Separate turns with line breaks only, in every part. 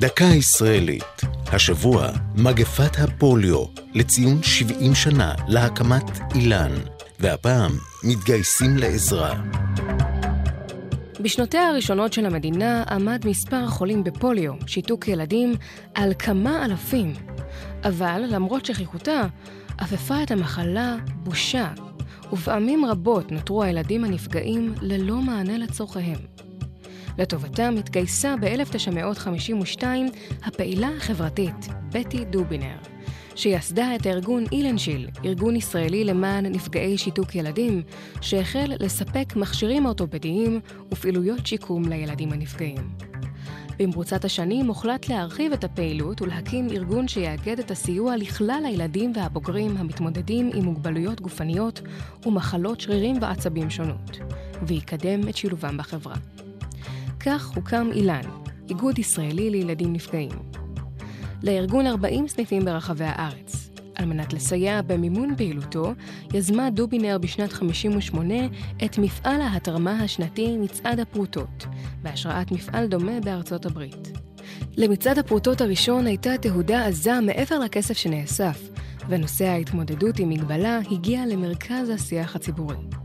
דקה ישראלית. השבוע, מגפת הפוליו, לציון 70 שנה להקמת אילן, והפעם מתגייסים לעזרה.
בשנותיה הראשונות של המדינה עמד מספר החולים בפוליו, שיתוק ילדים, על כמה אלפים. אבל למרות שכיחותה, עפפה את המחלה בושה, ופעמים רבות נותרו הילדים הנפגעים ללא מענה לצורכיהם. לטובתם התגייסה ב-1952 הפעילה החברתית בטי דובינר, שיסדה את הארגון אילנשיל, ארגון ישראלי למען נפגעי שיתוק ילדים, שהחל לספק מכשירים אורתופדיים ופעילויות שיקום לילדים הנפגעים. במרוצת השנים הוחלט להרחיב את הפעילות ולהקים ארגון שיאגד את הסיוע לכלל הילדים והבוגרים המתמודדים עם מוגבלויות גופניות ומחלות שרירים ועצבים שונות, ויקדם את שילובם בחברה. כך הוקם אילן, איגוד ישראלי לילדים נפגעים. לארגון 40 סניפים ברחבי הארץ. על מנת לסייע במימון פעילותו, יזמה דובינר בשנת 58 את מפעל ההתרמה השנתי מצעד הפרוטות, בהשראת מפעל דומה בארצות הברית. למצעד הפרוטות הראשון הייתה תהודה עזה מעבר לכסף שנאסף, ונושא ההתמודדות עם מגבלה הגיע למרכז השיח הציבורי.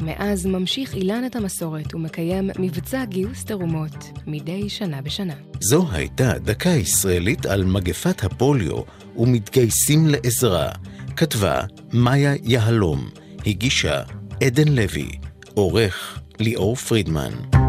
מאז ממשיך אילן את המסורת ומקיים מבצע גיוס תרומות מדי שנה בשנה.
זו הייתה דקה ישראלית על מגפת הפוליו ומתגייסים לעזרה. כתבה מאיה יהלום, הגישה עדן לוי, עורך ליאור פרידמן.